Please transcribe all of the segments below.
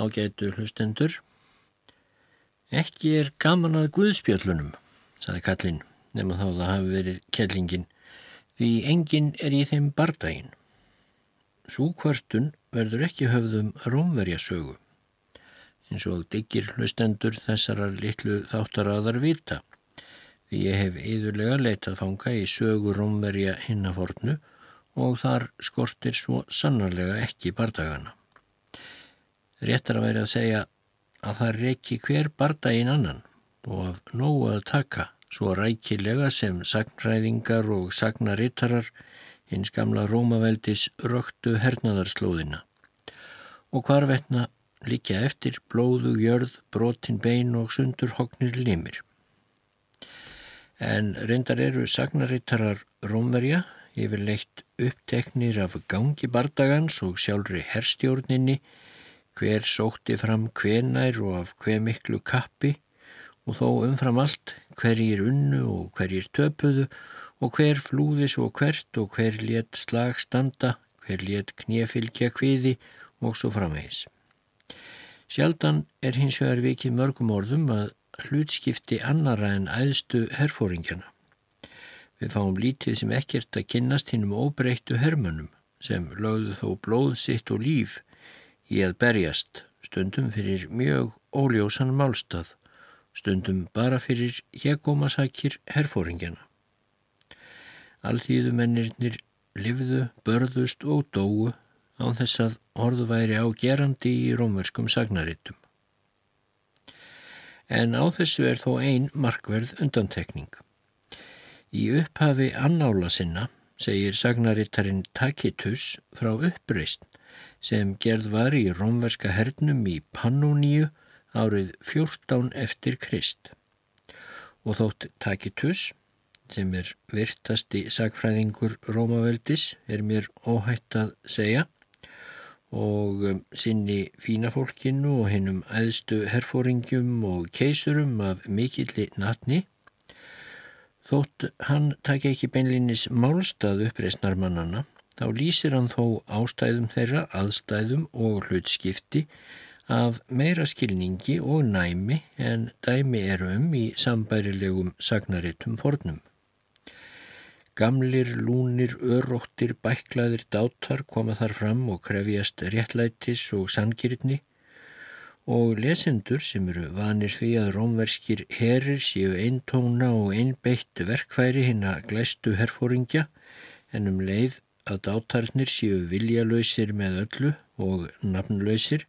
ágætu hlustendur. Ekki er gaman að guðspjöllunum, saði kallinn, nema þá það hafi verið kellingin, því enginn er í þeim bardaginn. Sú kvörtun verður ekki höfðum rómverjasögu, eins og diggir hlustendur þessarar litlu þáttaraðar vita, því ég hef yðurlega leitað fanga í sögu rómverja hinnafornu og þar skortir svo sannarlega ekki bardagana. Réttar að vera að segja að það reyki hver bardaginn annan og af nógu að taka svo rækilega sem sagnræðingar og sagnarittarar hins gamla Rómaveldis röktu hernaðarslóðina og hvarvetna líka eftir blóðu, jörð, brotin bein og sundur hognir limir. En reyndar eru sagnarittarar Rómverja yfirleitt uppteknir af gangi bardagans og sjálfri herstjórninni, hver sótti fram hvenær og af hver miklu kappi og þó umfram allt hverjir unnu og hverjir töpuðu og hver flúði svo hvert og hver létt slag standa, hver létt knjefylgja kviði og svo framvegis. Sjaldan er hins vegar vikið mörgum orðum að hlutskipti annara en æðstu herfóringjana. Við fáum lítið sem ekkert að kynnast hinnum óbreyttu hermönum sem lögðu þó blóð sitt og líf í að berjast stundum fyrir mjög óljósan málstað, stundum bara fyrir hjeggómasakir herfóringjana. Alþýðu mennirnir livðu, börðust og dóu á þess að orðu væri á gerandi í rómverskum sagnarittum. En á þessu er þó ein markverð undantekning. Í upphafi annála sinna segir sagnarittarinn Tacitus frá uppreist sem gerð var í rómverska hernum í Pannoníu árið 14 eftir Krist. Og þótt Tacitus, sem er virtasti sagfræðingur Rómaveldis, er mér óhætt að segja og um, sinni fínafólkinu og hennum æðstu herfóringjum og keisurum af mikilli natni Þótt hann takja ekki beinlinis málstað uppreysnarmannana, þá lýsir hann þó ástæðum þeirra, aðstæðum og hlutskipti af meira skilningi og næmi en dæmi eru um í sambærilegum sagnaritum fornum. Gamlir, lúnir, öróttir, bæklaðir dátar koma þar fram og krefjast réttlætis og sangiritni og lesendur sem eru vanir því að rómverskir herir séu eintóna og einbeitt verkfæri hinn að glæstu herfóringja en um leið að dátarnir séu viljalöysir með öllu og nafnlöysir.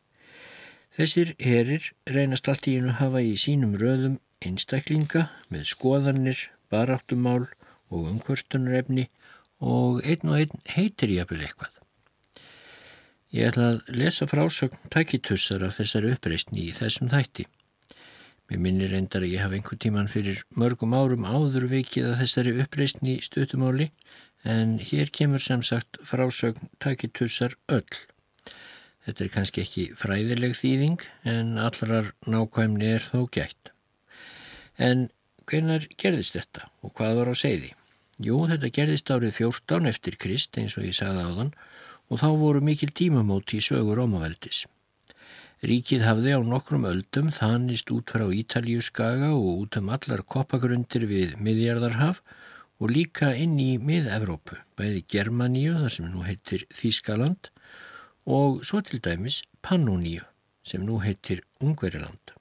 Þessir herir reynast allt í einu hafa í sínum röðum einstaklinga með skoðanir, baráttumál og umkvörtunarefni og einn og einn heitir jafnvel eitthvað. Ég ætla að lesa frásögn takitussar af þessari uppreysni í þessum þætti. Mér minnir reyndar að ég hafa einhver tíman fyrir mörgum árum áður veikið að þessari uppreysni stutumáli en hér kemur sem sagt frásögn takitussar öll. Þetta er kannski ekki fræðileg þýðing en allarar nákvæmni er þó gætt. En hvernar gerðist þetta og hvað var á segði? Jú, þetta gerðist árið 14 eftir Krist eins og ég sagði á þann og þá voru mikil tímamóti í sögur Rómaveldis. Ríkið hafði á nokkrum öldum þanist út frá Ítalíu skaga og út um allar koppagrundir við miðjarðarhaf og líka inn í mið-Evrópu, bæði Germaníu þar sem nú heitir Þískaland og svo til dæmis Pannoníu sem nú heitir Ungveriland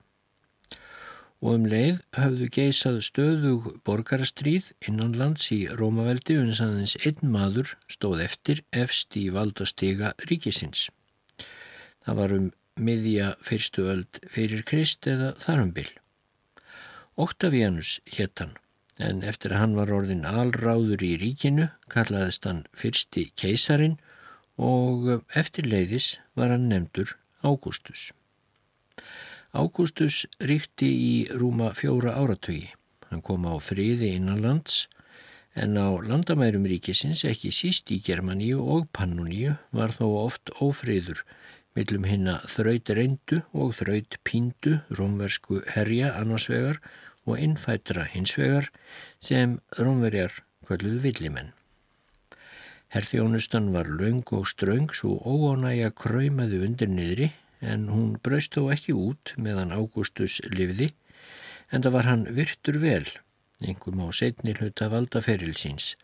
og um leið hafðu geisað stöðug borgarastríð innanlands í Rómaveldi uns aðeins einn maður stóð eftir efst í valdastega ríkisins. Það var um miðja fyrstu öld fyrir Krist eða þarumbil. Octavianus hétt hann, en eftir að hann var orðin alráður í ríkinu kallaðist hann fyrsti keisarin og eftir leiðis var hann nefndur Ágústus. Ágústus ríkti í rúma fjóra áratögi. Hann kom á friði innanlands en á landamærum ríkisins ekki síst í Germaníu og Pannoníu var þó oft ófriður millum hinna þraut reyndu og þraut píndu rómversku herja annarsvegar og innfættra hinsvegar sem rómverjar kvölduð villimenn. Herþjónustan var laung og ströng svo óánægja kröymaði undir niðri en hún braust þó ekki út meðan Ágústus lifði en það var hann virtur vel, einhverjum á setni hluta valdaferilsins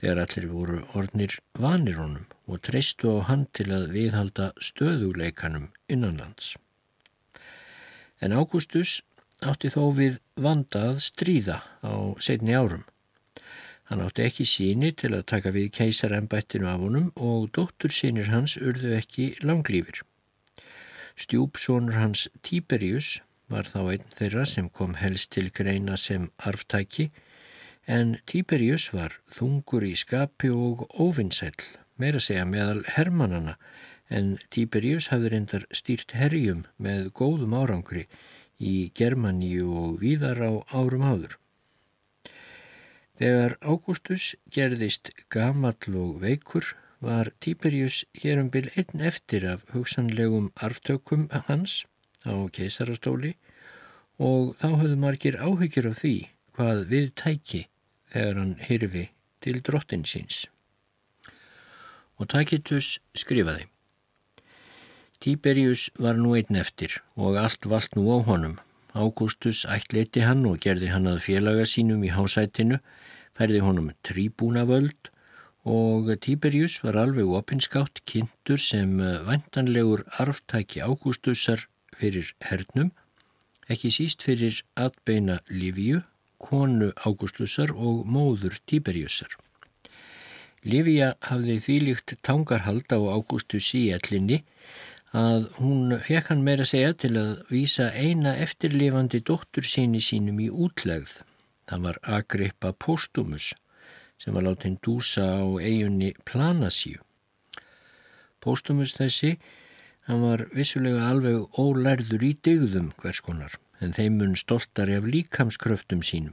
þegar allir voru ornir vanir honum og treystu á hann til að viðhalda stöðuleikanum innanlands. En Ágústus átti þó við vandað stríða á setni árum. Hann átti ekki síni til að taka við keisarembættinu af honum og dóttur sínir hans urðu ekki langlýfir. Stjúpsónur hans Tíberius var þá einn þeirra sem kom helst til greina sem arftæki en Tíberius var þungur í skapi og óvinnsæl, meira segja meðal hermannana en Tíberius hafði reyndar stýrt herjum með góðum árangri í Germaníu og víðar á árum áður. Þegar Ágústus gerðist gamall og veikur var Tíberius hér um byl einn eftir af hugsanlegum arftökum hans á keisarastóli og þá höfðu margir áhyggjur af því hvað við tæki þegar hann hyrfi til drottin síns. Og Tacitus skrifaði Tíberius var nú einn eftir og allt vald nú á honum. Ágústus ættleiti hann og gerði hann að félaga sínum í hásætinu, færði honum tríbúna völd og Tíberius var alveg opinskátt kynntur sem vantanlegur arftæki Ágústusar fyrir hernum, ekki síst fyrir atbeina Livíu, konu Ágústusar og móður Tíberiusar. Livia hafði þýlikt tangarhald á Ágústus í ellinni að hún fekk hann meira segja til að vísa eina eftirlifandi dóttur síni sínum í útlegð. Það var Agrippa Postumus sem var látin dúsa á eigunni Planasíu. Postumus þessi Hann var vissulega alveg ólærður í dygðum hverskonar en þeim mun stoltari af líkamskröftum sínum.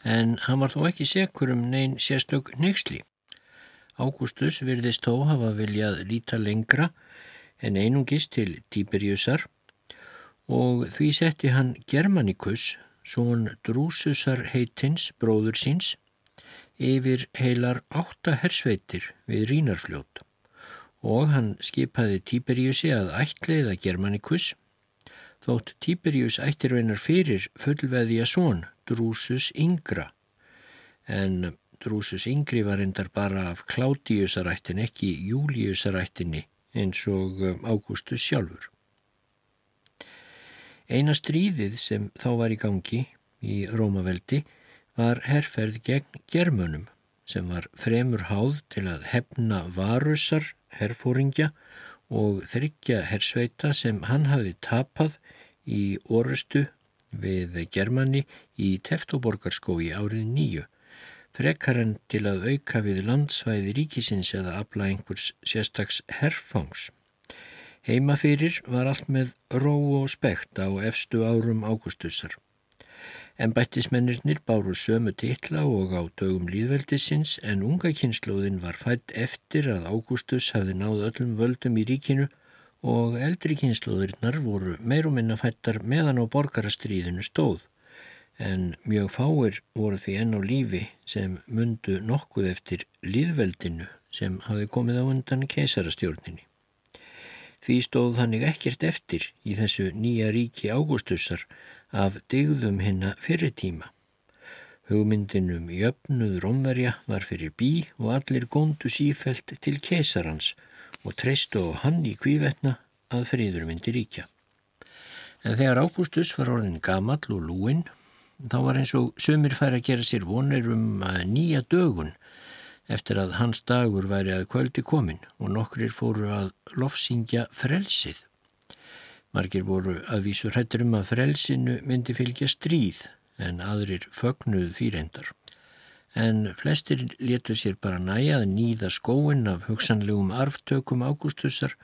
En hann var þó ekki sekur um neyn sérstök neyksli. Ágústus virðist þó hafa viljað líta lengra en einungist til Tíberjusar og því setti hann Germanikus, svon Drúsusar heitins, bróður síns, yfir heilar átta hersveitir við Rínarfljót. Og hann skipaði Tíberíusi að ættleiða Germanikus þótt Tíberíus ættir veinar fyrir fullveðja són Drúsus yngra. En Drúsus yngri var endar bara af Kládiusarættin ekki Júliusarættinni eins og um, Ágústus sjálfur. Eina stríðið sem þá var í gangi í Rómaveldi var herrferð gegn germönum sem var fremur háð til að hefna varusar herfóringja og þryggja hersveita sem hann hafði tapað í orustu við Germani í Teftoborgarskói árið nýju, frekar en til að auka við landsvæði ríkisins eða afla einhvers sérstaks herfangs. Heimafyrir var allt með ró og spekt á efstu árum águstusar. En bættismennirnir báru sömu titla og á dögum líðveldisins en unga kynnslóðin var fætt eftir að Ágústus hafði náð öllum völdum í ríkinu og eldri kynnslóðirnar voru meir og minna fættar meðan á borgarastríðinu stóð. En mjög fáir voru því enn á lífi sem mundu nokkuð eftir líðveldinu sem hafi komið á undan keisarastjórninni. Því stóð hannig ekkert eftir í þessu nýja ríki Ágústusar af digðum hinna fyrir tíma. Hugmyndinum jöfnuð Rómverja var fyrir bí og allir góndu sífelt til keisarans og treystu á hann í kvívetna að friður myndi ríkja. En þegar Ágústus var orðin gamall og lúinn, þá var eins og sömur fær að gera sér vonir um nýja dögun eftir að hans dagur væri að kvöldi komin og nokkrir fóru að lofsingja frelsið. Margir voru að vísu hrættur um að frelsinu myndi fylgja stríð en aðrir fögnuð þýrendar. En flestir letu sér bara næja að nýða skóin af hugsanlegum arftökum ágústusar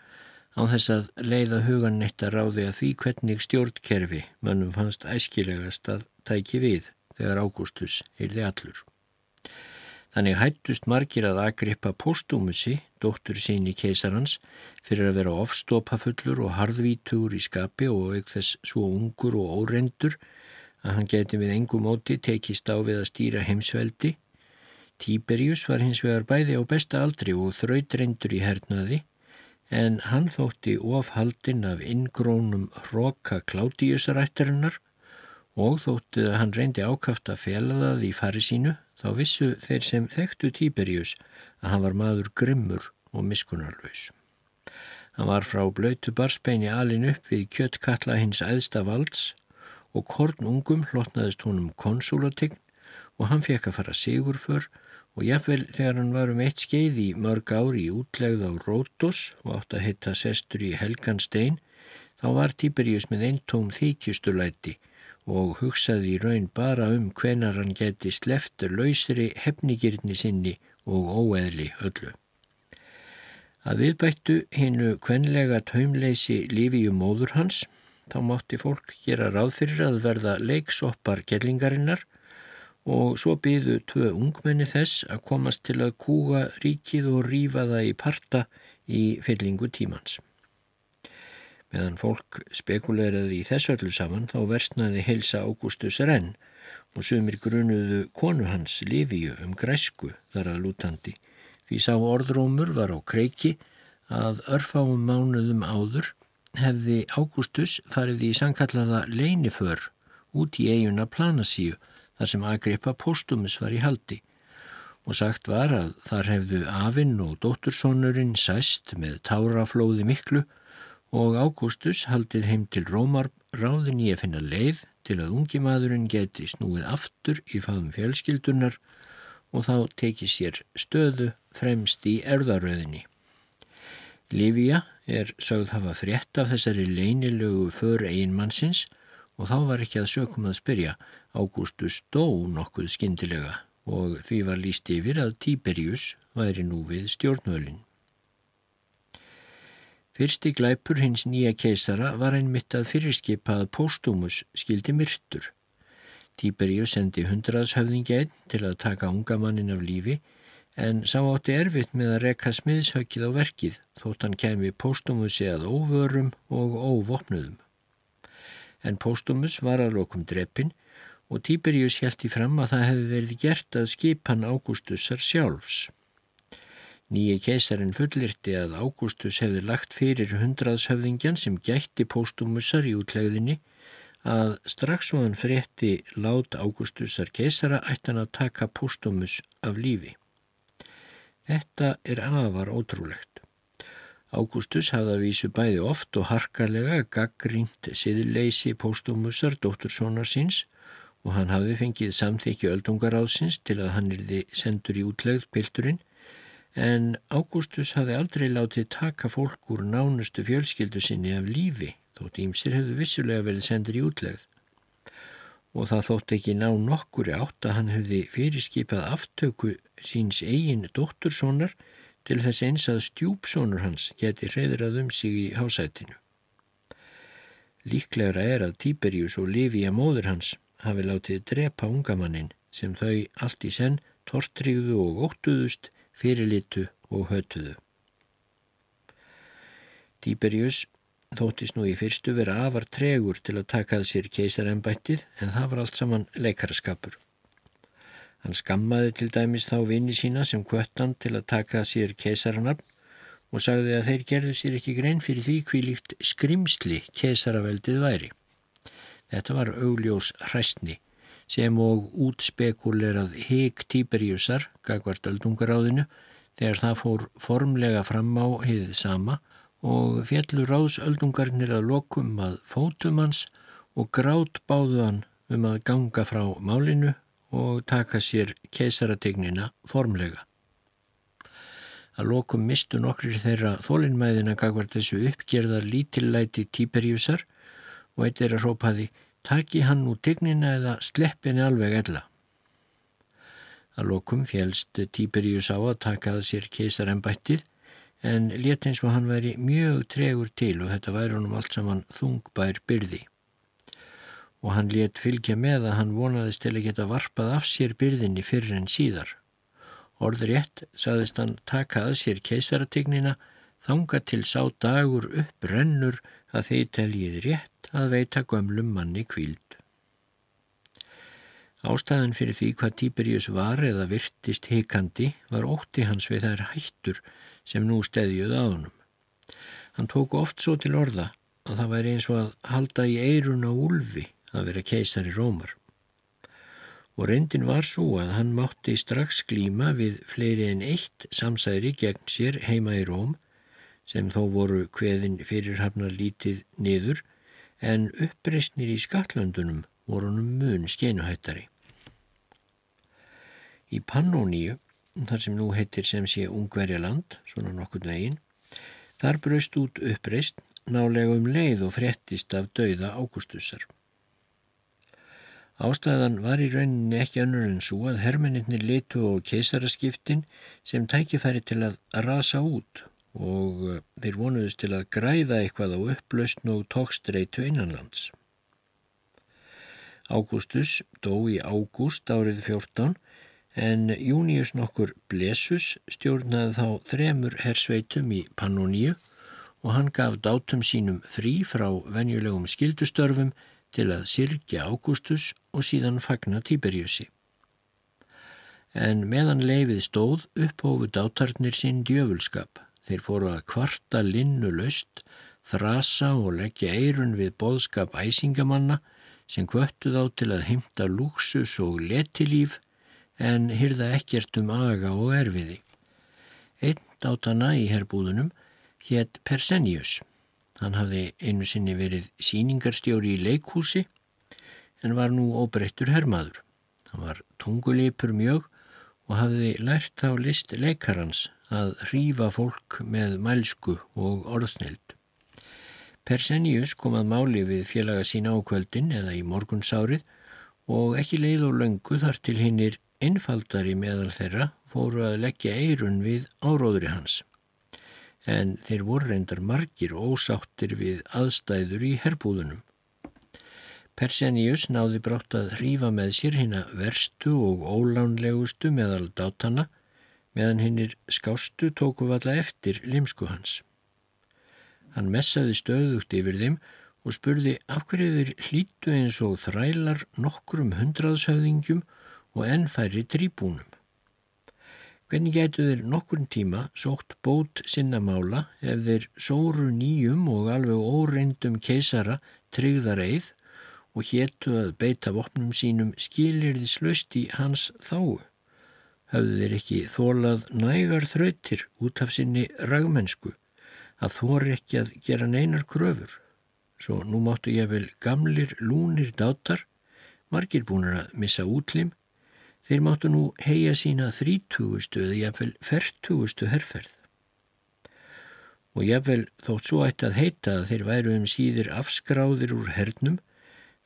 á þess að leiða hugan neitt að ráði að því hvernig stjórnkerfi mannum fannst æskilegast að tæki við þegar ágústus heyrði allur. Þannig hættust margir að agrippa postumusi, dóttur sín í keisarans, fyrir að vera ofstopafullur og harðvítugur í skapi og auk þess svo ungur og óreindur að hann geti við engum móti tekist á við að stýra heimsveldi. Tíberjus var hins vegar bæði á besta aldri og þrautrendur í hernaði en hann þótti ofhaldinn af ingrónum hroka klátíusarættarinnar og þótti að hann reyndi ákaft að fela það í fari sínu þá vissu þeir sem þekktu Tíberjus að hann var maður grimmur og miskunarlaus. Hann var frá blöytu barspeini alin upp við kjöttkalla hins æðsta valds og kornungum hlotnaðist honum konsulatign og hann fekk að fara sigurför og jafnvel þegar hann var um eitt skeið í mörg ári í útlegð á Rótos og átt að hitta sestur í Helganstein þá var Tíberjus með eintóm þykjustulæti og hugsaði í raun bara um hvenar hann geti sleftur lausri hefnigirni sinni og óeðli öllu. Að viðbættu hinnu kvenlega taumleysi lífi um móður hans, þá mátti fólk gera ráð fyrir að verða leiksoppar gellingarinnar og svo byðu tvö ungmenni þess að komast til að kúga ríkið og rýfa það í parta í fyllingu tímans. Meðan fólk spekuleraði í þessu öllu saman þá versnaði helsa Ágústus Renn og sumir grunuðu konu hans Livíu um græsku þar að lútandi. Því sá orðrómur var á kreiki að örfáum mánuðum áður hefði Ágústus farið í sankallaða leiniför út í eiguna Planasíu þar sem Agrippa Postumus var í haldi og sagt var að þar hefðu afinn og dóttursonurinn sæst með táraflóði miklu og Ágústus haldið heim til Rómar ráðin í að finna leið til að ungi maðurinn geti snúið aftur í fáðum fjölskyldunar og þá tekið sér stöðu fremst í erðaröðinni. Livia er sögð hafa frétt af þessari leinilögu för einmannsins og þá var ekki að sökum að spyrja Ágústus dó nokkuð skindilega og því var líst yfir að Tíberius væri nú við stjórnvölinn. Fyrsti glæpur hins nýja keisara var einmitt að fyrirskipa að Póstumus skildi myrtur. Tíberíu sendi hundraðshöfðingja einn til að taka unga mannin af lífi en sá átti erfitt með að rekka smiðshökið á verkið þótt hann kemi Póstumusi að óvörum og óvopnuðum. En Póstumus var að lokum dreppin og Tíberíus í fram að það hefði verið gert að skipan Ágústusar sjálfs. Nýji keisarin fullirti að Ágústus hefði lagt fyrir hundraðshöfðingjan sem gætti póstumussar í útlegðinni að strax svo hann frétti lát Ágústusar keisara ættan að taka póstumus af lífi. Þetta er afar ótrúlegt. Ágústus hafði að vísu bæði oft og harkarlega gaggrínt siðleysi póstumussar dóttursónar síns og hann hafði fengið samþykju öldungaráðsins til að hann erði sendur í útlegð pilturinn en Ágústus hafði aldrei látið taka fólk úr nánustu fjölskyldu sinni af lífi þótt ímsir hefðu vissulega verið sendir í útlegð og það þótt ekki ná nokkuri átt að hann hefði fyrirskipað aftöku síns eigin dótturssonar til þess eins að stjúpsonur hans geti reyðrað um sig í hásætinu. Líklegra er að Tíberjus og Livia móður hans hafi látið drepa ungamannin sem þau allt í senn tortrygðu og óttuðust fyrirlitu og hötuðu. Tíberjus þóttist nú í fyrstu vera afar tregur til að takað sér keisarembættið en það var allt saman leikaraskapur. Hann skammaði til dæmis þá vini sína sem kvöttan til að taka sér keisarnafn og sagði að þeir gerðu sér ekki grein fyrir því hvílíkt skrimsli keisaraveldið væri. Þetta var augljós hræstni sem og útspekulerað hig Tíberíusar, gagvart öldungaráðinu, þegar það fór formlega fram á heiðið sama og fjallur ráðsöldungarnir að lokum að fótum hans og grátt báðu hann um að ganga frá málinu og taka sér keisarategnina formlega. Að lokum mistu nokkrir þeirra þólinnmæðina gagvart þessu uppgerðar lítillæti Tíberíusar og eitt er að rópaði taki hann úr tignina eða sleppinni alveg ella. Að lokum félst Tíberíus á að taka að sér keisarembættið en let eins og hann væri mjög tregur til og þetta væri honum allt saman þungbær byrði. Og hann let fylgja með að hann vonaðist til að geta varpað af sér byrðinni fyrir en síðar. Orðrétt saðist hann taka að sér keisaratignina þanga til sá dagur upp rennur að þeir teljið rétt að veita gömlum manni kvíld. Ástæðan fyrir því hvað Tíberíus var eða virtist heikandi var ótti hans við þær hættur sem nú stedjuð á honum. Hann tók oft svo til orða að það væri eins og að halda í eirun á úlfi að vera keisar í Rómar. Og reyndin var svo að hann mátti strax glíma við fleiri en eitt samsæri gegn sér heima í Róm sem þó voru hveðin fyrirhafnar lítið niður en uppreysnir í Skatlöndunum voru hann mun skenuhættari. Í Pannoníu, þar sem nú heitir sem sé Ungverjaland, svona nokkurn veginn, þar braust út uppreysn nálega um leið og frettist af dauða Ágústusar. Ástæðan var í rauninni ekki önnur en svo að hermeninnir litu á keisaraskiptin sem tækifæri til að rasa út og eh, þeir vonuðist til að græða eitthvað á upplausn og tókstreitu innanlands. Ágústus dó í ágúst árið 14 en Június nokkur Blesus stjórnaði þá þremur hersveitum í Pannoníu og hann gaf dátum sínum frí frá venjulegum skildustörfum til að sirkja Ágústus og síðan fagna Tíberjusi. En meðan leifið stóð upphófu dátarnir sín djöfulskap. Þeir fóru að kvarta linnu löst, þrasa og leggja eirun við boðskap æsingamanna sem kvöttu þá til að hymta lúksus og letilíf en hyrða ekkert um aga og erfiði. Einn dátana í herbúðunum hétt Persenius. Hann hafði einu sinni verið síningarstjóri í leikhúsi en var nú óbreyttur hermaður. Hann var tungulipur mjög og hafði lært á list leikarans að hrífa fólk með mælsku og orðsneld. Persenius kom að máli við félaga sína á kvöldin eða í morgunsárið og ekki leið og löngu þar til hinnir einfaldari meðal þeirra fóru að leggja eirun við áróðri hans en þeir voru reyndar margir ósáttir við aðstæður í herbúðunum. Persenius náði brátt að hrífa með sér hinn að verstu og ólánlegustu meðal dátana meðan hinnir skástu tóku valla eftir limsku hans. Hann messaði stöðugt yfir þeim og spurði af hverju þeir hlítu eins og þrælar nokkrum hundraðshöfðingjum og ennfæri trýbúnum. Hvernig gætu þeir nokkurn tíma sótt bót sinna mála ef þeir sóru nýjum og alveg óreindum keisara tryggðar eið og héttu að beita vopnum sínum skilirði slöst í hans þáu? Hafðu þeir ekki þólað nægar þrautir út af sinni ragmennsku að þóri ekki að gera neinar kröfur? Svo nú máttu ég vel gamlir lúnir dátar, margir búinir að missa útlim Þeir máttu nú heia sína þrítúgustu eða jafnvel fertúgustu herrferð. Og jafnvel þótt svo ætti að heita að þeir væru um síður afskráðir úr hernum,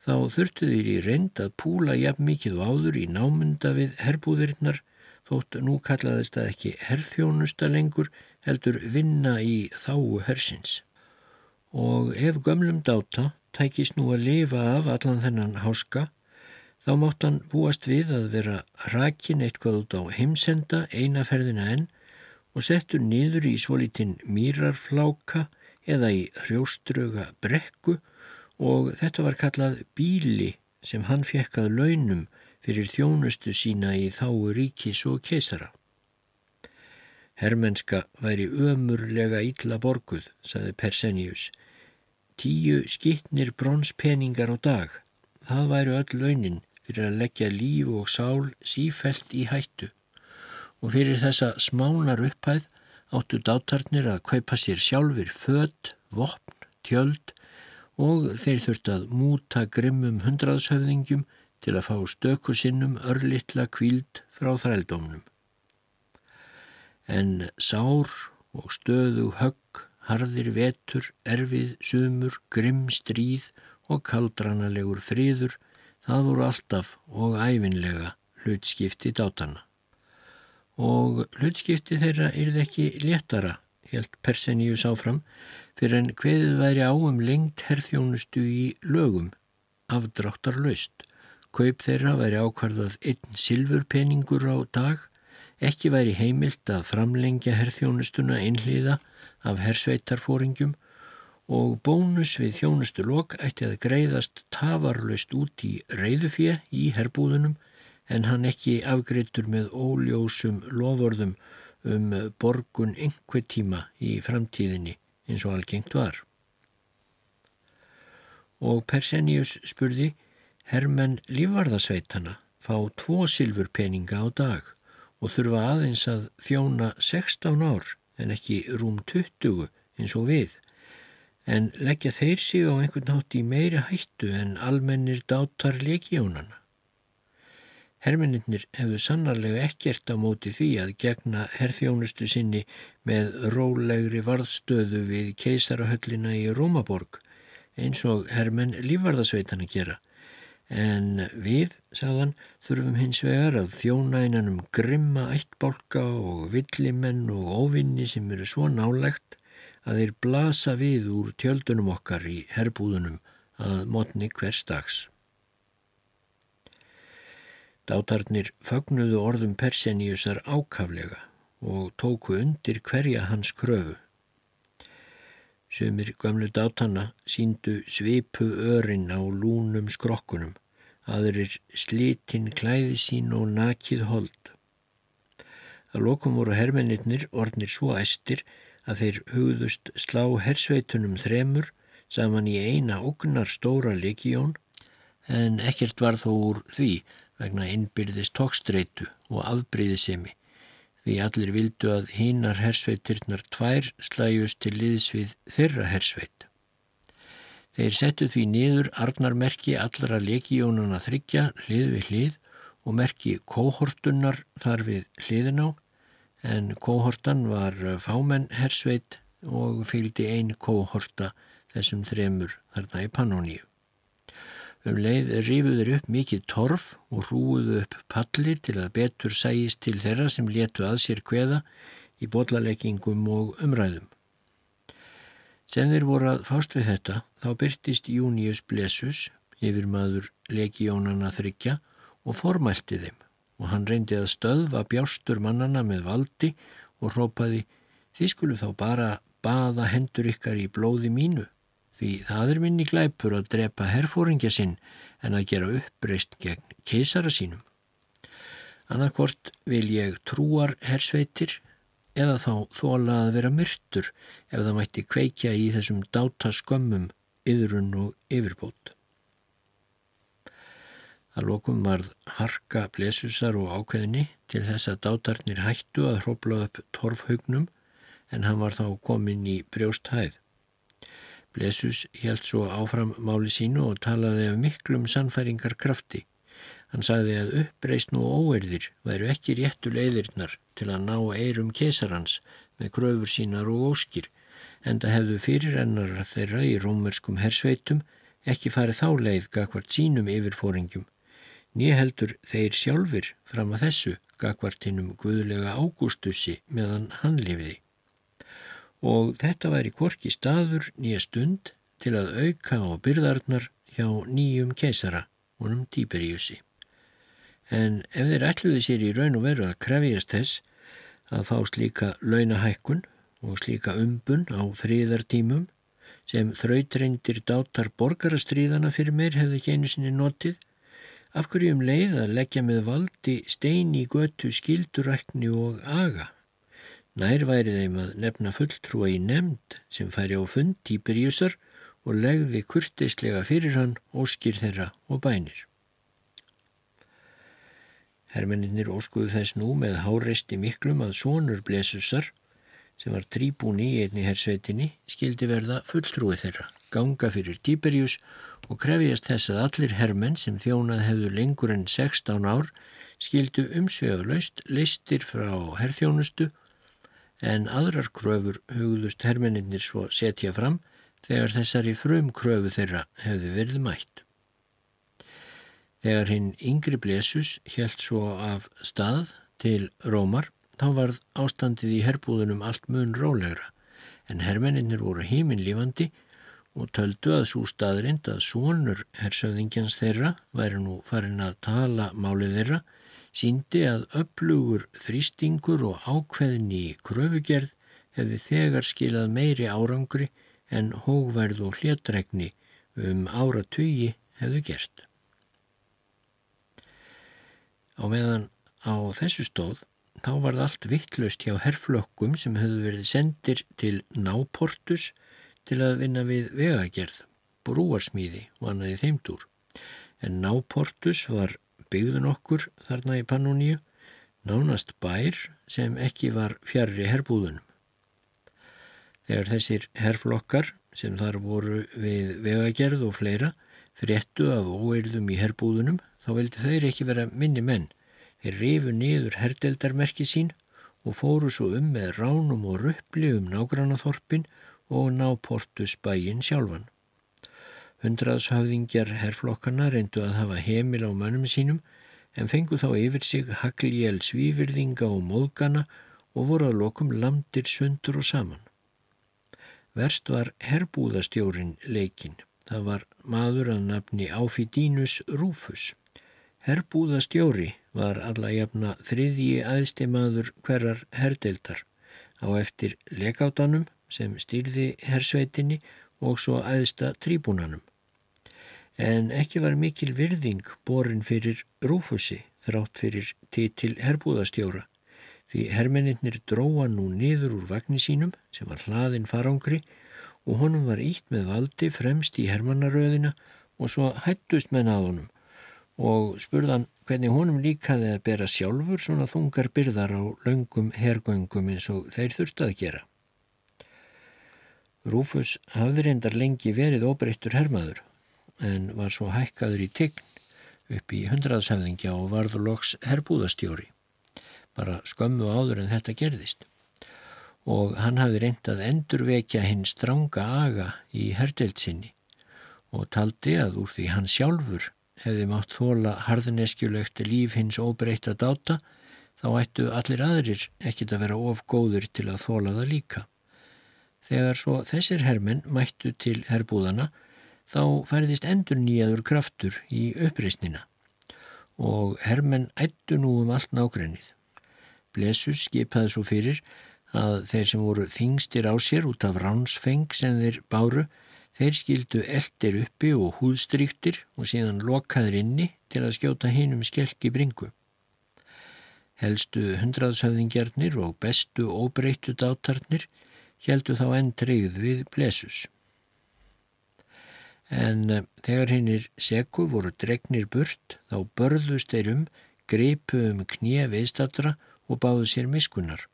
þá þurftu þeir í reynd að púla jafn mikið og áður í námunda við herbúðirinnar, þótt nú kallaðist það ekki herrþjónusta lengur, heldur vinna í þáu hersins. Og ef gömlum dáta tækist nú að lifa af allan þennan háska, Þá mátt hann búast við að vera rakin eitthvað út á heimsenda einaferðina enn og settur niður í svolítinn mýrarfláka eða í hrjóströga brekku og þetta var kallað bíli sem hann fekk að launum fyrir þjónustu sína í þáu ríkis og keisara. Hermenska væri ömurlega ítla borguð, saði Persenius. Tíu skittnir bronspeningar á dag, það væri öll launin fyrir að leggja líf og sál sífelt í hættu og fyrir þessa smánar upphæð áttu dátarnir að kaupa sér sjálfur född, vopn, tjöld og þeir þurft að múta grimmum hundraðshöfðingjum til að fá stöku sinnum örlittla kvíld frá þrældómnum. En sár og stöðu högg, harðir vetur, erfið, sumur, grimm stríð og kaldranalegur friður Það voru alltaf og æfinlega hlutskipti dátana. Og hlutskipti þeirra yrði ekki léttara, helt Perseníus áfram, fyrir en hveðið væri áum lengt herþjónustu í lögum, afdráttar laust. Kaup þeirra væri ákvarðað einn silfurpeningur á dag, ekki væri heimilt að framlengja herþjónustuna einhliða af hersveitarfóringjum og bónus við þjónustu lok ætti að greiðast tafarlaust út í reyðufjö í herbúðunum en hann ekki afgreittur með óljósum loförðum um borgun einhver tíma í framtíðinni eins og algengt var. Og Persenius spurði, hermenn lífvarðasveitana fá tvo silfurpeninga á dag og þurfa aðeins að þjóna 16 ár en ekki rúm 20 eins og við, en leggja þeir sig á einhvern nátt í meiri hættu en almennir dátar leikjónana. Hermeninnir hefðu sannarlega ekkert á móti því að gegna herþjónustu sinni með rólegri varðstöðu við keisarahöllina í Rómaborg eins og hermenn lífvarðasveitana gera. En við, sagðan, þurfum hins vegar að þjóna einan um grimma ættbólka og villimenn og óvinni sem eru svo nálegt að þeir blasa við úr tjöldunum okkar í herbúðunum að mótni hvers dags. Dátarnir fögnuðu orðum Perseniusar ákaflega og tóku undir hverja hans kröfu. Sumir gömlu dátanna síndu svipu örin á lúnum skrokkunum, aðurir slitinn klæði sín og nakið hold. Að lokum voru hermennirnir orðnir svo æstir að þeir hugðust slá hersveitunum þremur saman í eina ognar stóra leikjón en ekkert var þó úr því vegna innbyrðist tókstreitu og afbríðisemi því allir vildu að hínar hersveitirnar tvær slæjust til liðs við þeirra hersveit. Þeir settu því niður arnarmerki allra legiónana þryggja hlið við hlið og merki kóhortunnar þar við hliðin á en kóhortan var fámenn hersveit og fylgdi ein kóhorta þessum þremur þarna í Pannoníu. Um leið rifuður upp mikið torf og hrúuðu upp palli til að betur sæjist til þeirra sem letu að sér kveða í bollaleggingum og umræðum. Sem þeir voru að fást við þetta þá byrtist Június Blessus yfir maður legíónana þryggja og formælti þeim og hann reyndi að stöðva bjástur mannana með valdi og hrópaði Þið skulu þá bara baða hendur ykkar í blóði mínu því það er minni glæpur að drepa herfóringja sinn en að gera uppreist gegn keisara sínum. Annarkvort vil ég trúar hersveitir eða þá þóla að vera myrtur ef það mætti kveikja í þessum dáta skömmum, yðrun og yfirbót. Það lokum varð harka blesusar og ákveðni til þess að dátarnir hættu að hrópla upp torfhaugnum en hann var þá komin í brjósthæð. Blesus helt svo áfram máli sínu og talaði af miklum sannfæringar krafti. Hann sagði að uppreist nú óerðir væru ekki réttu leiðirnar til að ná eirum kesarans með gröfur sínar og óskir en það hefðu fyrirennar þeirra í rómurskum hersveitum ekki farið þá leið gagvart sínum yfirfóringjum. Nýja heldur þeir sjálfur fram að þessu gagvart hinnum guðlega ágústussi meðan hann lifiði og þetta væri korki staður nýja stund til að auka á byrðarnar hjá nýjum keisara, honum Tíberíusi. En ef þeir ætluði sér í raun og veru að krefjast þess að fá slíka launahækkun og slíka umbun á fríðartímum sem þrautreyndir dátar borgarastríðana fyrir meir hefði ekki einu sinni notið, af hverjum leið að leggja með valdi stein í götu skildurækni og aga. Nær væri þeim að nefna fulltrúa í nefnd sem færi á fund Tíberíusar og legði kurtislega fyrir hann óskir þeirra og bænir. Hermenninir óskuðu þess nú með háreisti miklum að sonur Blesusar, sem var tríbún í einni hersveitinni, skildi verða fulltrúi þeirra, ganga fyrir Tíberíus og krefjast þess að allir hermenn sem þjónað hefðu lengur en 16 ár skildu umsveguleust listir frá herþjónustu en aðrar kröfur hugðust hermeninnir svo setja fram þegar þessari frum kröfu þeirra hefði verið mætt. Þegar hinn yngri Blesus helt svo af stað til Rómar þá varð ástandið í herbúðunum allt mun rólegra en hermeninnir voru heiminlífandi og töldu að svo staðrind að svonur hersöðingjans þeirra væri nú farin að tala málið þeirra síndi að upplugur þrýstingur og ákveðni í kröfugerð hefði þegar skilað meiri árangri en hógverð og hlétregni um áratugi hefðu gert. Á meðan á þessu stóð þá var það allt vittlust hjá herflokkum sem höfðu verið sendir til náportus til að vinna við vegagerð, brúarsmíði og annaði þeimdúr. En náportus var byggðun okkur þarna í Pannoníu, nánast bær sem ekki var fjarrri herbúðunum. Þegar þessir herflokkar sem þar voru við vegagerð og fleira fréttu af óeirðum í herbúðunum þá veldi þeir ekki vera minni menn Þeir rifu niður herdeldarmerki sín og fóru svo um með ránum og ruppli um nágrannaþorpin og ná portus bæin sjálfan. Hundraðshafðingjar herflokkana reyndu að hafa heimil á mönnum sínum en fengu þá yfir sig hagliel svífyrðinga og móðgana og voru að lokum landir sundur og saman. Verst var herbúðastjórin leikinn. Það var maður að nafni Áfidínus Rúfus. Herbúðastjóri var alla jafna þriðji aðstimaður hverjar herdeildar á eftir legátanum sem stýrði hersveitinni og svo aðsta tríbúnanum. En ekki var mikil virðing borin fyrir rúfusi þrátt fyrir titil herbúðastjóra því hermeninnir dróa nú niður úr vagnir sínum sem var hlaðin farangri og honum var ítt með valdi fremst í hermannaröðina og svo hættust menn að honum og spurðan hvernig honum líkaði að bera sjálfur svona þungar byrðar á laungum hergöngum eins og þeir þurftu að gera. Rúfus hafði reyndar lengi verið óbreyttur hermaður en var svo hækkaður í tign upp í hundraðshafðingja og varðu loks herbúðastjóri, bara skömmu áður en þetta gerðist. Og hann hafði reyndað endurvekja hinn stranga aga í herdelt og taldi að úr því hann sjálfur hefði mátt þóla harðneskjulegt líf hins óbreyta dáta, þá ættu allir aðrir ekkit að vera of góður til að þóla það líka. Þegar svo þessir hermenn mættu til herbúðana, þá færðist endur nýjaður kraftur í uppreysnina og hermenn ættu nú um allt nágrennið. Blesus skipaði svo fyrir að þeir sem voru þingstir á sér út af ránsfeng sem þeir báru Þeir skildu eldir uppi og húðstryktir og síðan lokaður inni til að skjóta hinum skelki bringu. Helstu hundraðshöfðingjarnir og bestu óbreyttu dátarnir heldu þá enn treyð við blesus. En eh, þegar hinnir seku voru dregnir burt þá börðust þeir um, greipu um knið viðstatra og báðu sér miskunnar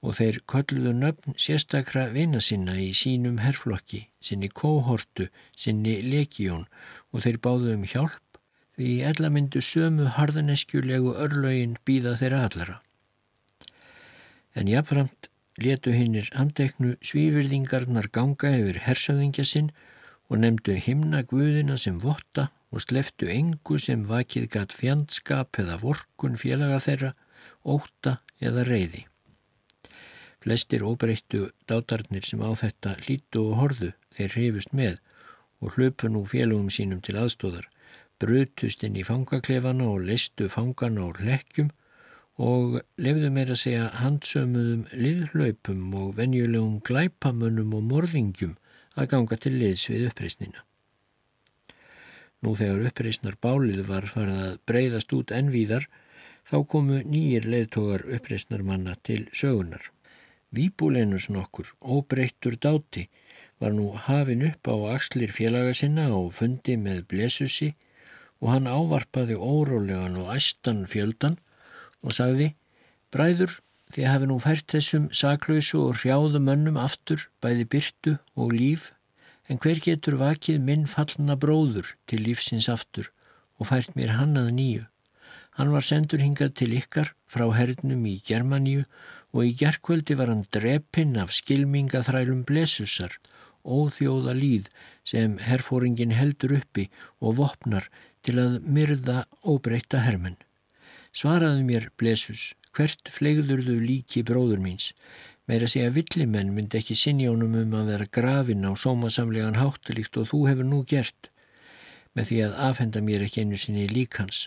og þeir kolluðu nöfn sérstakra vina sinna í sínum herflokki, sinni kóhortu, sinni legjón og þeir báðu um hjálp því ella myndu sömu harðaneskjulegu örlögin býða þeirra allara. En jáfnframt letu hinnir handeknu svífyrðingarnar ganga yfir hersöðingja sinn og nefndu himna guðina sem votta og sleftu engu sem vakið gatt fjandskap eða vorkun félaga þeirra, óta eða reyði. Flestir óbreyttu dátarnir sem á þetta hlítu og horðu þeir hrifust með og hlöpu nú félagum sínum til aðstóðar, brutust inn í fangaklefana og listu fangana og hlekkjum og lefðu meira að segja handsömuðum liðhlaupum og venjulegum glæpamönnum og morðingjum að ganga til liðs við uppreysnina. Nú þegar uppreysnar bálið var farið að breyðast út ennvíðar þá komu nýjir leðtogar uppreysnar manna til sögunar. Víbúlenus nokkur, óbreyttur dáti, var nú hafin upp á axlir félaga sinna og fundi með blesusi og hann ávarpaði órólegan og æstan fjöldan og sagði Bræður, þið hafi nú fært þessum saklausu og hrjáðu mönnum aftur, bæði byrtu og líf, en hver getur vakið minn fallna bróður til lífsins aftur og fært mér hann að nýju. Hann var sendur hingað til ykkar frá hernum í Germaníu og í gerkvöldi var hann drepinn af skilmingaþrælum blesusar, óþjóða líð sem herfóringin heldur uppi og vopnar til að myrða óbreyta hermenn. Svaraðu mér, blesus, hvert flegður þú líki bróður míns? Meira að villimenn myndi ekki sinjónum um að vera grafin á sómasamlegan háttalíkt og þú hefur nú gert, með því að afhenda mér ekki einu sinni líkans.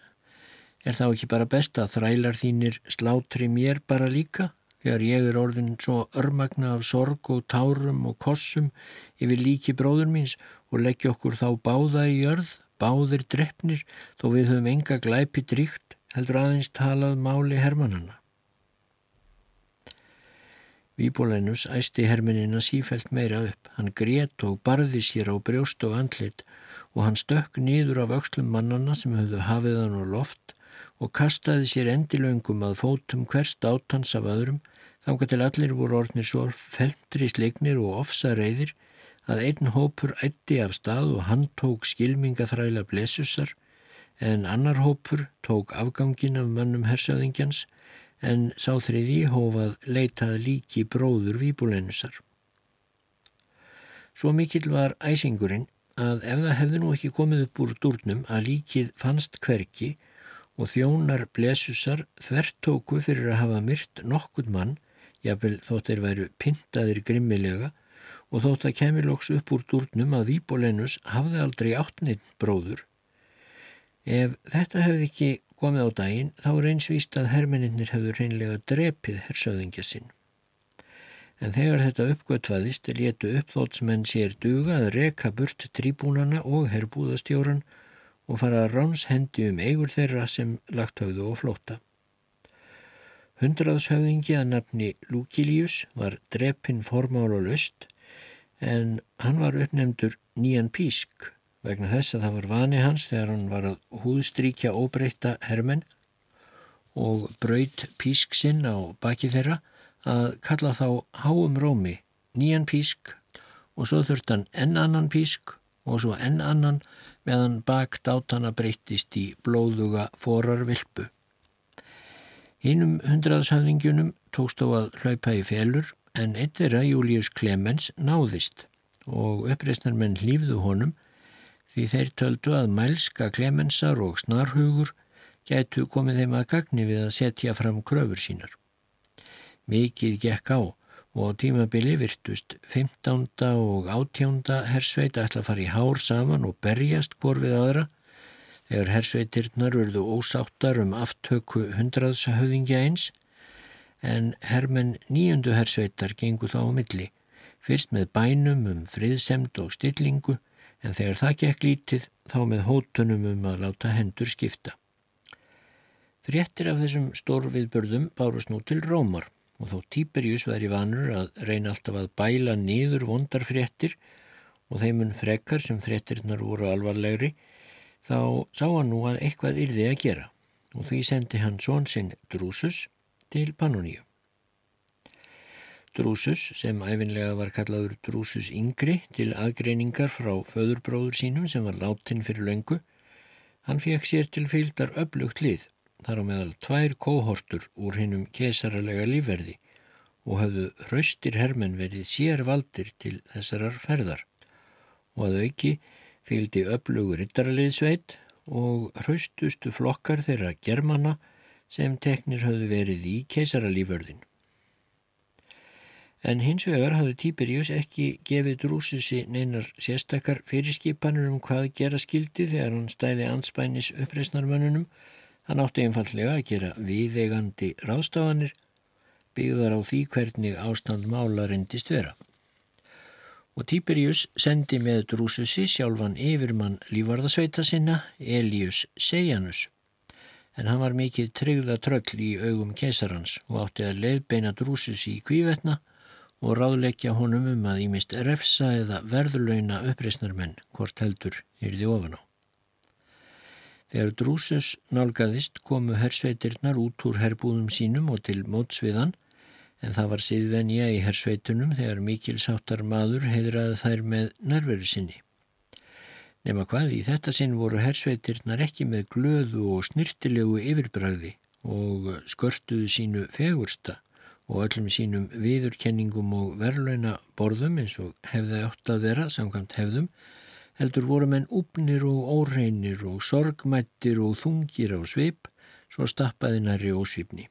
Er þá ekki bara best að þrælar þínir slátri mér bara líka? þegar ég er orðin svo örmagna af sorg og tárum og kossum yfir líki bróður míns og leggja okkur þá báða í jörð, báðir drefnir, þó við höfum enga glæpi dríkt, heldur aðeins talað máli hermannana. Víbólenus æsti herminina sífælt meira upp. Hann grét og barði sér á brjóst og andlit og hann stökk nýður af aukslum mannana sem höfðu hafið hann á loft og kastaði sér endilöngum að fótum hverst átans af öðrum þángar til allir voru orðnir svo felmtri sleiknir og ofsa reyðir að einn hópur ætti af stað og hann tók skilmingaþræla blessusar en annar hópur tók afgangin af mannum hersöðingjans en sá þriði hófað leitað líki bróður výbúleinusar. Svo mikill var æsingurinn að ef það hefði nú ekki komið upp úr durnum að líkið fannst hverki og þjónar blesusar þvertóku fyrir að hafa myrt nokkur mann, jáfnvel þótt þeir væru pintaðir grimmilega og þótt að kemilóks upp úr durnum að Výbóleinus hafði aldrei áttnitt bróður. Ef þetta hefði ekki komið á daginn þá er einsvíst að hermeninnir hefur reynlega drepið hersöðingja sinn. En þegar þetta uppgötvaðist letu uppþótsmenn sér duga að reka burt tríbúnana og herbúðastjóran og fara ráns hendi um eigur þeirra sem lagt höfðu og flóta. Hundraðshöfðingi að nafni Lúkilius var drepinn formál og löst en hann var uppnefndur Nían Písk vegna þess að það var vani hans þegar hann var að húðstríkja óbreyta hermenn og braut písk sinn á baki þeirra að kalla þá háum rómi nýjan písk og svo þurft hann enn annan písk og svo enn annan meðan bakt átana breytist í blóðuga forar vilpu. Hínum hundraðshafningunum tókst á að hlaupa í félur en eitt þeirra, Július Clemens, náðist og uppreysnar menn hlýfðu honum því þeir töldu að mælska klemensar og snarhugur gætu komið þeim að gagni við að setja fram kröfur sínar. Mikið gekk á og tímabili virtust 15. og 18. hersveit ætla að fara í hár saman og berjast hvor við aðra þegar hersveitirnar urðu ósáttar um aftöku hundraðshauðingja eins en hermen nýjundu hersveitar gengu þá á milli, fyrst með bænum um friðsemd og stillingu en þegar það gekk lítið þá með hótunum um að láta hendur skipta. Fréttir af þessum stórviðbörðum bárust nú til Rómar og þó Tíberjus væri vanur að reyna alltaf að bæla niður vondar fréttir og þeimun frekar sem fréttirinnar voru alvarlegri þá sá hann nú að eitthvað yrði að gera og því sendi hann són sinn Drúsus til Pannoníu. Drúsus, sem æfinlega var kallaður Drúsus yngri til aðgreiningar frá föðurbróður sínum sem var láttinn fyrir löngu, hann fekk sér til fylgdar öflugt lið, þar á meðal tvær kóhortur úr hinnum kesaralega lífverði og hafðu hraustir hermen verið sér valdir til þessarar ferðar og að auki fylgdi öflugur rittaraliðsveit og hraustustu flokkar þeirra germana sem teknir hafðu verið í kesaralífverðin. En hins vegar hafði Tíberíus ekki gefið Drúsusi neinar sérstakar fyrirskipanur um hvað gera skildi þegar hann stæði anspænis uppreysnarmönnunum. Hann átti einfallega að gera viðegandi ráðstafanir byggðar á því hvernig ástand mála reyndist vera. Og Tíberíus sendi með Drúsusi sjálfan yfirmann lífarðasveita sinna, Elius Sejanus. En hann var mikið tryggða tröll í augum kesarans og átti að leiðbeina Drúsusi í kvívetna og ráðleikja honum um að ímist refsa eða verðurlauna uppreysnarmenn hvort heldur yrði ofan á. Þegar Drúsus nálgæðist komu hersveitirnar út úr herbúðum sínum og til mótsviðan en það var síðvenja í hersveitunum þegar mikil sáttar maður heidraði þær með nærveru sinni. Nefna hvað í þetta sinn voru hersveitirnar ekki með glöðu og snirtilegu yfirbræði og skörtuðu sínu fegursta og öllum sínum viðurkenningum og verðlauna borðum eins og hefði átt að vera samkvæmt hefðum, heldur voru menn úpnir og óreinir og sorgmættir og þungir á svip, svo stappaði næri ósvipni.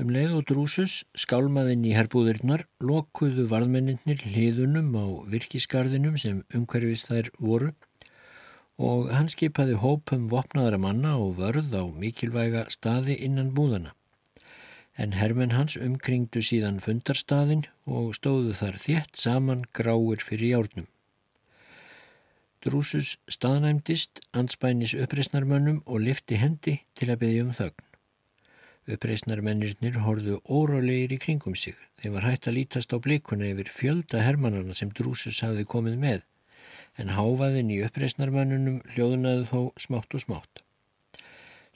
Um leið og drúsus, skálmaðinn í herbúðirnar, lokuðu varðmenninir hliðunum á virkisgarðinum sem umhverfist þær voru og hann skipaði hópum vopnaðara manna og vörð á mikilvæga staði innan búðana en hermen hans umkringdu síðan fundarstaðin og stóðu þar þétt saman gráir fyrir járnum. Drúsus staðnæmdist, anspænis uppreysnarmönnum og lifti hendi til að byggja um þögn. Uppreisnarmennirnir horðu órálegir í kringum sig. Þeim var hægt að lítast á blikuna yfir fjölda hermannana sem Drúsus hafði komið með, en háfaðin í uppreisnarmennunum hljóðunaði þó smátt og smátt.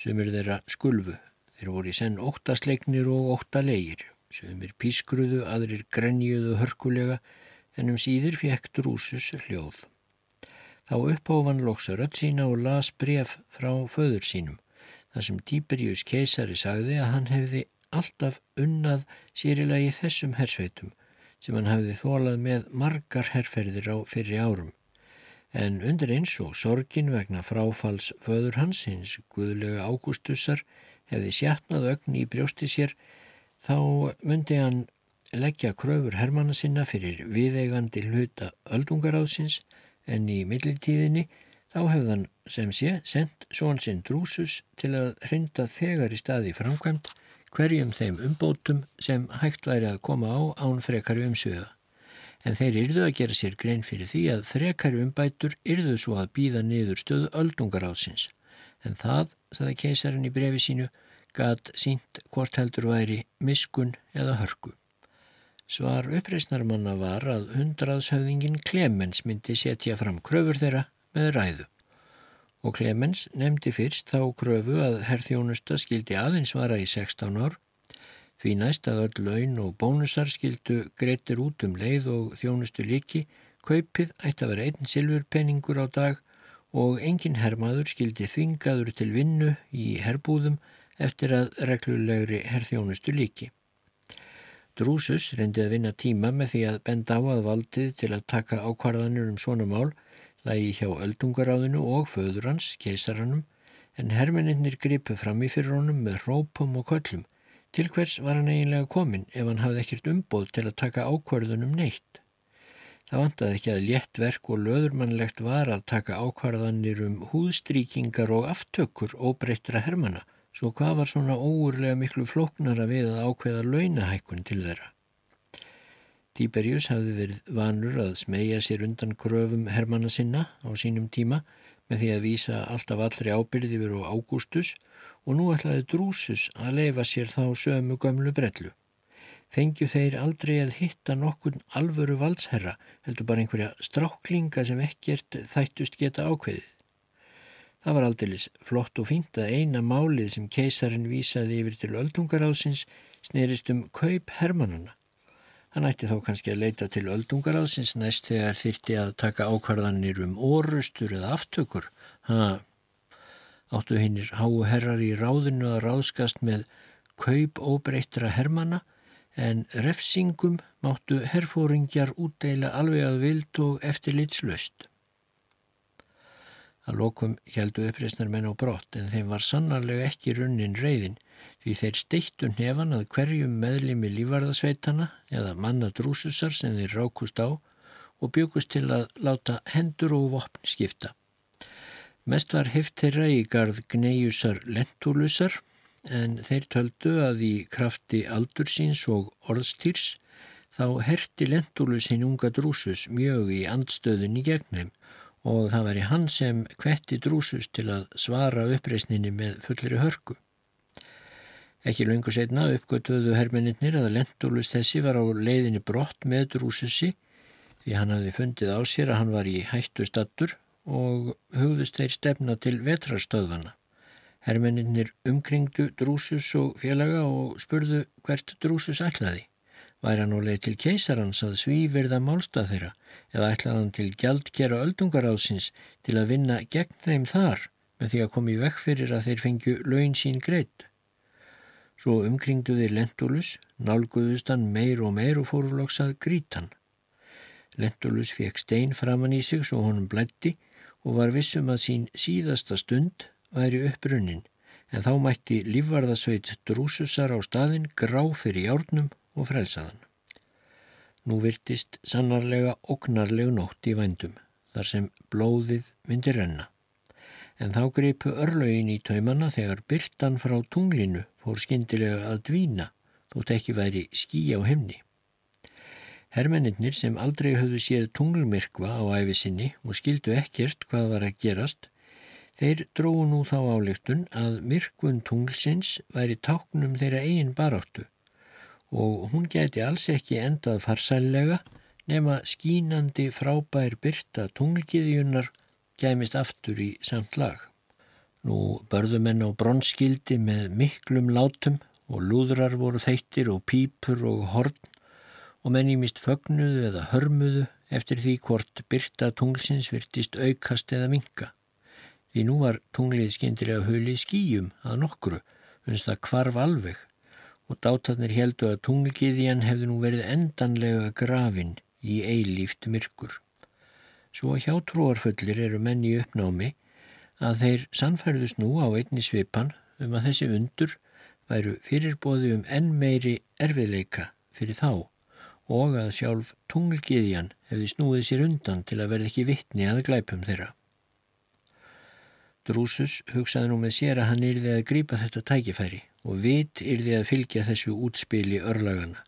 Sumir þeirra skulfu, þeir voru í senn óttasleiknir og óttalegir. Sumir pískruðu, aðrir grenjuðu hörkulega, en um síðir fekk Drúsus hljóð. Þá upphófan lóksa rött sína og las bref frá föður sínum þar sem Tíberjus keisari sagði að hann hefði alltaf unnað sérilagi þessum hersveitum sem hann hafði þólað með margar herrferðir á fyrir árum. En undir eins og sorgin vegna fráfalls föður hans, hins guðlega ágústussar, hefði sjatnað ögn í brjósti sér, þá myndi hann leggja kröfur hermanna sinna fyrir viðeigandi hluta öldungaráðsins en í millitíðinni Þá hefðan sem sé sendt són sinn drúsus til að hrinda þegar í staði framkvæmt hverjum þeim umbótum sem hægt væri að koma á án frekari umsviða. En þeir yrðu að gera sér grein fyrir því að frekari umbætur yrðu svo að býða niður stöðu öldungar ásins. En það, saði keisarinn í brefi sínu, gat sínt hvort heldur væri miskun eða hörku. Svar uppreysnarmanna var að hundraðshöfðingin Klemens myndi setja fram kröfur þeirra með ræðu og Clemens nefndi fyrst þá kröfu að herrþjónusta skildi aðeins vara í 16 ár því næst að öll laun og bónusar skildu greitir út um leið og þjónustu líki kaupið ætti að vera einn silfurpenningur á dag og engin herrmaður skildi þvingaður til vinnu í herrbúðum eftir að reglulegri herrþjónustu líki. Drúsus reyndi að vinna tíma með því að benda á að valdið til að taka ákvarðanir um svona mál lægi hjá öldungaráðinu og föður hans, keisarannum, en hermeninnir gripu fram í fyrir honum með rópum og köllum. Til hvers var hann eiginlega komin ef hann hafði ekkert umbóð til að taka ákvarðunum neitt? Það vantaði ekki að léttverk og löðurmannlegt var að taka ákvarðanir um húðstríkingar og aftökur óbreyttra hermana, svo hvað var svona óurlega miklu flóknara við að ákveða launahækkun til þeirra? Tíberjus hafði verið vanur að smegja sér undan kröfum Hermanna sinna á sínum tíma með því að vísa alltaf allri ábyrði veru á Ágústus og nú ætlaði Drúsus að leifa sér þá sömu gömlu brellu. Fengju þeir aldrei að hitta nokkun alvöru valdsherra, heldur bara einhverja stráklinga sem ekkert þættust geta ákveðið. Það var aldeilis flott og fínt að eina málið sem keisarin vísaði yfir til öldungaráðsins snerist um kaup hermannana. Hann ætti þá kannski að leita til öldungaráðsins næst þegar þyrti að taka ákvarðanir um orustur eða aftökur. Ha, áttu hinnir háu herrar í ráðinu að ráðskast með kaup óbreyttra hermana en refsingum máttu herfóringjar útdeila alveg að vild og eftirlitslaust. Að lokum heldu uppreysnar menn á brott en þeim var sannarlega ekki runnin reyðin því þeir steittu nefan að hverjum meðlimi lífarðasveitana eða manna drúsusar sem þeir rákust á og byggust til að láta hendur og vopni skipta. Mest var heft þeirra í garð gneiusar lentúlusar en þeir töldu að í krafti aldursins og orðstýrs þá herti lentúlus hinn unga drúsus mjög í andstöðun í gegnum og það var í hann sem kvetti drúsus til að svara uppreysninni með fullri hörku. Ekki lungu setna uppgötuðu hermeninnir að Lentulus þessi var á leiðinni brott með drúsussi því hann hafði fundið á sér að hann var í hættu stattur og hugðust þeir stefna til vetrarstöðvana. Hermeninnir umkringdu drúsus og félaga og spurðu hvert drúsus ætlaði. Væri hann á leið til keisarans að svíverða málstað þeirra eða ætlaði hann til gjaldkera öldungaráðsins til að vinna gegn þeim þar með því að komi vekk fyrir að þeir fengju laun sín greitt. Svo umkringdu þeir Lentulus, nálguðust hann meir og meir og fórflóksað grítan. Lentulus fekk stein framann í sig svo honum blætti og var vissum að sín síðasta stund væri upprunnin en þá mætti lífvarðasveit drúsusar á staðin grá fyrir járnum og frelsaðan. Nú virtist sannarlega oknarlegu nótt í vændum þar sem blóðið myndi renna en þá greipu örlögin í taumana þegar byrtan frá tunglinu fór skindilega að dvína þótt ekki væri skí á himni. Hermennir sem aldrei höfðu séð tunglmyrkva á æfisinni og skildu ekkert hvað var að gerast, Þeir dróðu nú þá álíktun að myrkvun tunglsins væri táknum þeirra eigin baráttu og hún gæti alls ekki endað farsælega nema skínandi frábær byrta tunglgiðjunar gæmist aftur í samt lag. Nú börðumenn á bronskildi með miklum látum og lúðrar voru þeittir og pípur og horn og menn ímist fögnuðu eða hörmuðu eftir því hvort byrta tunglsins virtist aukast eða minka. Því nú var tunglið skindilega huli í skýjum að nokkru, unst það kvarf alveg og dátarnir heldu að tunglgiðjan hefði nú verið endanlega grafin í eilíft myrkur. Svo hjá trúarföllir eru menni í uppnámi að þeir sannfærðust nú á einni svipan um að þessi undur væru fyrirbóði um enn meiri erfiðleika fyrir þá og að sjálf tunglgiðjan hefði snúið sér undan til að verða ekki vittni að glæpum þeirra. Drúsus hugsaði nú með sér að hann yrði að grípa þetta tækifæri og vit yrði að fylgja þessu útspili örlagana.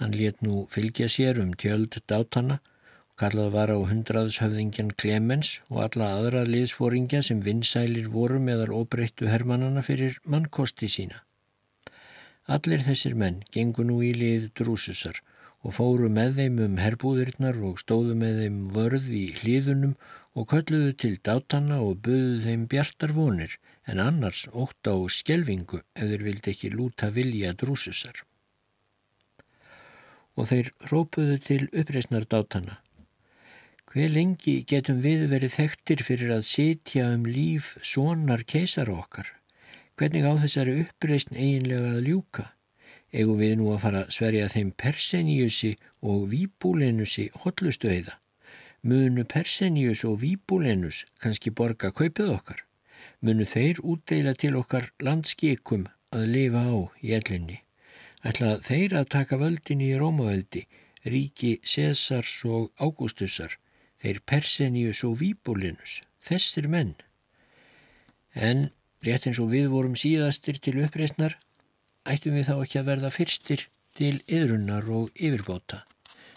Hann let nú fylgja sér um tjöld dátana og kallað var á hundraðshöfðingjan Clemens og alla aðra liðsfóringja sem vinsælir voru meðal óbreyttu hermannana fyrir mannkosti sína. Allir þessir menn gengu nú í lið Drúsusar og fóru með þeim um herbúðirnar og stóðu með þeim vörð í hlýðunum og kölluðu til dátanna og buðu þeim bjartar vonir en annars ótt á skjelvingu ef þeir vildi ekki lúta vilja drúsusar. Og þeir rópuðu til uppreysnar dátanna. Hver lengi getum við verið þekktir fyrir að sitja um líf sonar keisar okkar? Hvernig á þessari uppreysn eiginlega að ljúka? eigum við nú að fara sverja þeim Perseniusi og Víbúlenusi hotlustu heiða. Munu Persenius og Víbúlenus kannski borga kaupið okkar. Munu þeir útdeila til okkar landskikum að lifa á í ellinni. Ætla þeir að taka völdin í Rómaveldi, ríki Césars og Ágústusar, þeir Persenius og Víbúlenus, þessir menn. En rétt eins og við vorum síðastir til uppreysnar, ættum við þá ekki að verða fyrstir til yðrunnar og yfirbóta.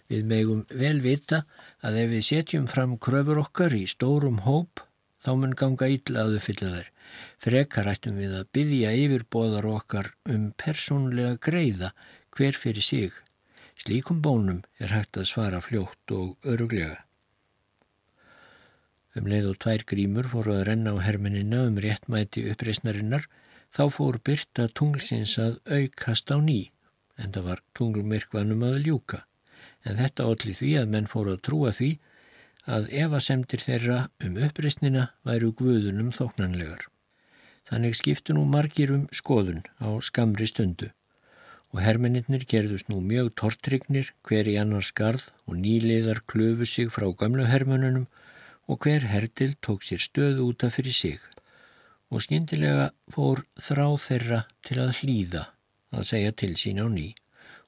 Við megum vel vita að ef við setjum fram kröfur okkar í stórum hóp, þá mun ganga illa að uppfylla þær. Frekar ættum við að byggja yfirbóðar okkar um persónlega greiða hver fyrir sig. Slíkum bónum er hægt að svara fljótt og öruglega. Um leið og tvær grímur fóru að renna á herminina um réttmæti uppreysnarinnar Þá fór byrta tunglsins að aukast á ný, en það var tunglmyrkvanum að ljúka. En þetta allir því að menn fór að trúa því að evasemtir þeirra um uppreysnina væru guðunum þóknanlegar. Þannig skiptu nú margir um skoðun á skamri stundu. Og hermeninnir gerðust nú mjög tortrygnir hver í annars garð og nýliðar klöfu sig frá gamlu hermönunum og hver herdil tók sér stöðu útaf fyrir sig. Og skindilega fór þrá þeirra til að hlýða að segja til sín á ný.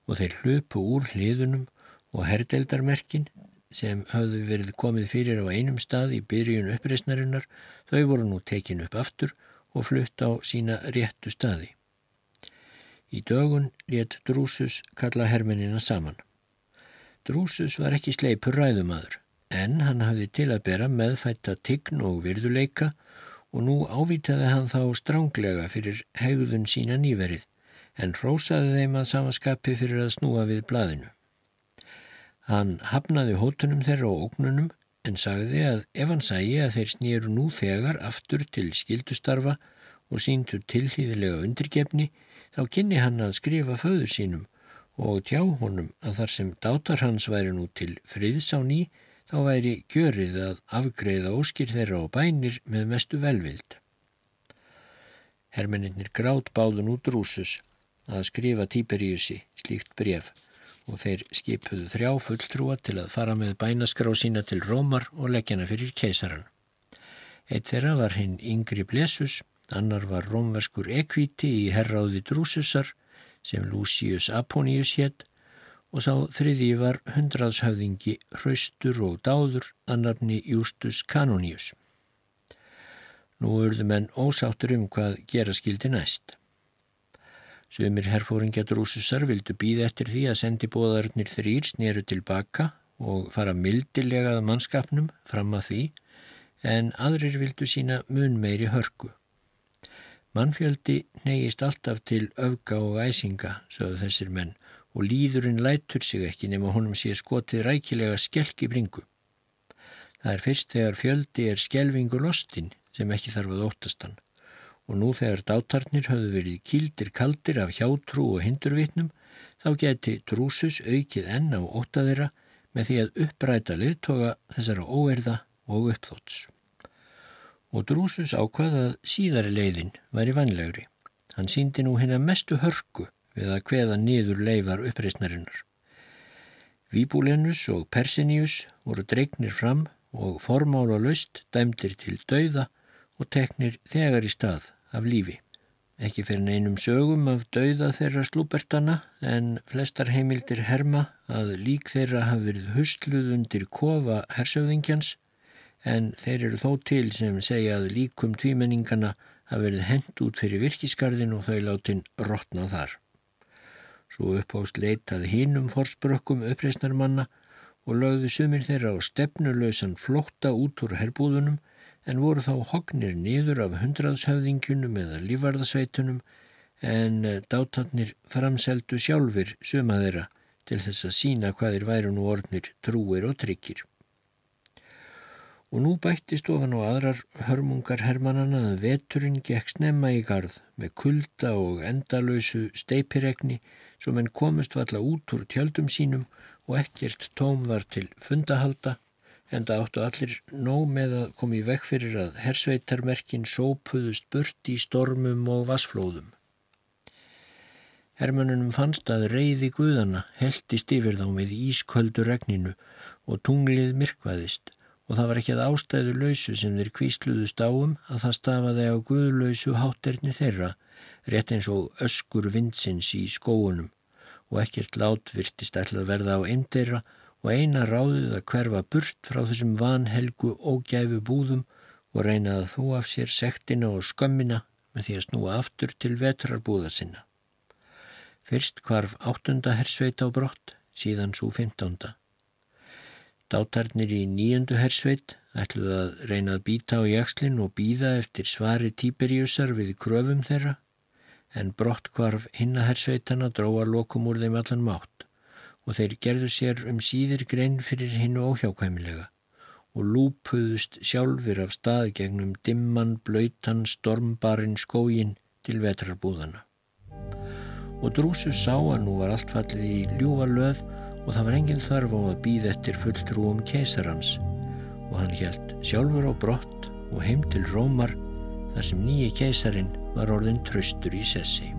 Og þeir hlupu úr hliðunum og herdeldarmerkin sem hafðu verið komið fyrir á einum stað í byrjun uppreysnarinnar þau voru nú tekin upp aftur og flutt á sína réttu staði. Í dögun rétt Drúsus kalla hermenina saman. Drúsus var ekki sleipur ræðumadur en hann hafði til að bera meðfætta tign og virðuleika og nú ávitaði hann þá stránglega fyrir hegðun sína nýverið en rósaði þeim að samaskapi fyrir að snúa við blaðinu. Hann hafnaði hótunum þeirra og ógnunum en sagði að ef hann sægi að þeir snýru nú þegar aftur til skildustarfa og síndu tilhýðilega undirgefni þá kynni hann að skrifa föður sínum og tjá honum að þar sem dátar hans væri nú til friðs á ný þá væri kjörið að afgreða óskir þeirra og bænir með mestu velvild. Hermeninnir grátt báðun út rúsus að skrifa Tíberíusi slíkt bref og þeir skipuðu þrjá fulltrúa til að fara með bænaskrá sína til Rómar og leggjana fyrir keisaran. Eitt þeirra var hinn Yngri Blesus, annar var rómverskur Ekviti í herráði Drúsusar sem Lucius Aponius hétt og sá þriði var hundraðshöfðingi hraustur og dáður að nafni Justus Canonius. Nú urðu menn ósáttur um hvað gera skildi næst. Sumir herfóringja drúsusar vildu býða eftir því að sendi bóðarnir þrýr snýru tilbaka og fara mildilegað mannskapnum fram að því en aðrir vildu sína mun meiri hörku. Mannfjöldi neyist alltaf til öfga og æsinga, sögðu þessir menn, og líðurinn lætur sig ekki nema honum sé skotið rækilega skelk í bringu. Það er fyrst þegar fjöldi er skelvingu lostinn sem ekki þarf að óttast hann og nú þegar dátarnir höfðu verið kildir kaldir af hjátrú og hindurvitnum þá geti drúsus aukið enn á óttaðira með því að uppræta liðtoga þessara óerða og uppþóts. Og drúsus ákvaðað síðari leiðin væri vanlegri. Hann síndi nú hérna mestu hörku við að hveða niður leifar uppreysnarinnar. Víbúlenus og Persinius voru dregnir fram og formála laust dæmdir til dauða og teknir þegar í stað af lífi. Ekki fyrir neinum sögum af dauða þeirra slúbertana en flestar heimildir herma að lík þeirra hafi verið hustluð undir kofa hersöfðingjans en þeir eru þó til sem segja að líkum tvímenningana hafi verið hend út fyrir virkisgarðin og þau látin rótna þar. Svo uppást leitað hinnum forsbrökkum uppreysnarmanna og lögðu sumir þeirra á stefnulösan flótta út úr herbúðunum en voru þá hognir niður af hundraðshöfðingjunum eða lífarðasveitunum en eh, dátatnir framseldu sjálfur suma þeirra til þess að sína hvaðir væru nú orðnir trúir og tryggir. Og nú bættist ofan á aðrar hörmungar hermannana að veturinn gekk snemma í gard með kulda og endalösu steipiregni sem enn komust valla út úr tjöldum sínum og ekkert tóm var til fundahalda en það áttu allir nóg með að koma í vekk fyrir að hersveitarmerkin sópuðust burt í stormum og vasflóðum. Hermannunum fannst að reyði guðana heldist yfir þá með ísköldu regninu og tunglið myrkvaðist og það var ekki að ástæðu lausu sem þeir kvísluðust áum að það stafaði á guðlausu hátterni þeirra, rétt eins og öskur vindsins í skóunum og ekkert látvirtist ætlað verða á eindera og eina ráðið að hverfa burt frá þessum vanhelgu ógæfu búðum og reyna að þú af sér sektina og skömmina með því að snúa aftur til vetrarbúða sinna. Fyrst kvarf áttunda hersveit á brott, síðan svo fymtánda. Dátarnir í nýjöndu hersveit ætluð að reyna að býta á jakslinn og býða eftir svari típerjusar við kröfum þeirra, en brott kvarf hinna hersveitana dróa lokum úr þeim allan mátt og þeir gerðu sér um síðir grein fyrir hinnu óhjákvæmilega og lúpuðust sjálfur af stað gegnum dimman, blöytan, stormbarinn skógin til vetrarbúðana. Og Drúsus sá að nú var allt fallið í ljúva löð og það var enginn þarf á að býða eftir fulltrúum keisarans og hann helt sjálfur á brott og heim til Rómar þar sem nýji keisarin var orðin tröstur í sessi.